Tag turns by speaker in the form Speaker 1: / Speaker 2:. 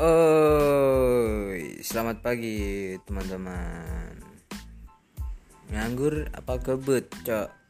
Speaker 1: Oi, selamat pagi teman-teman. Nganggur apa kebut, cok?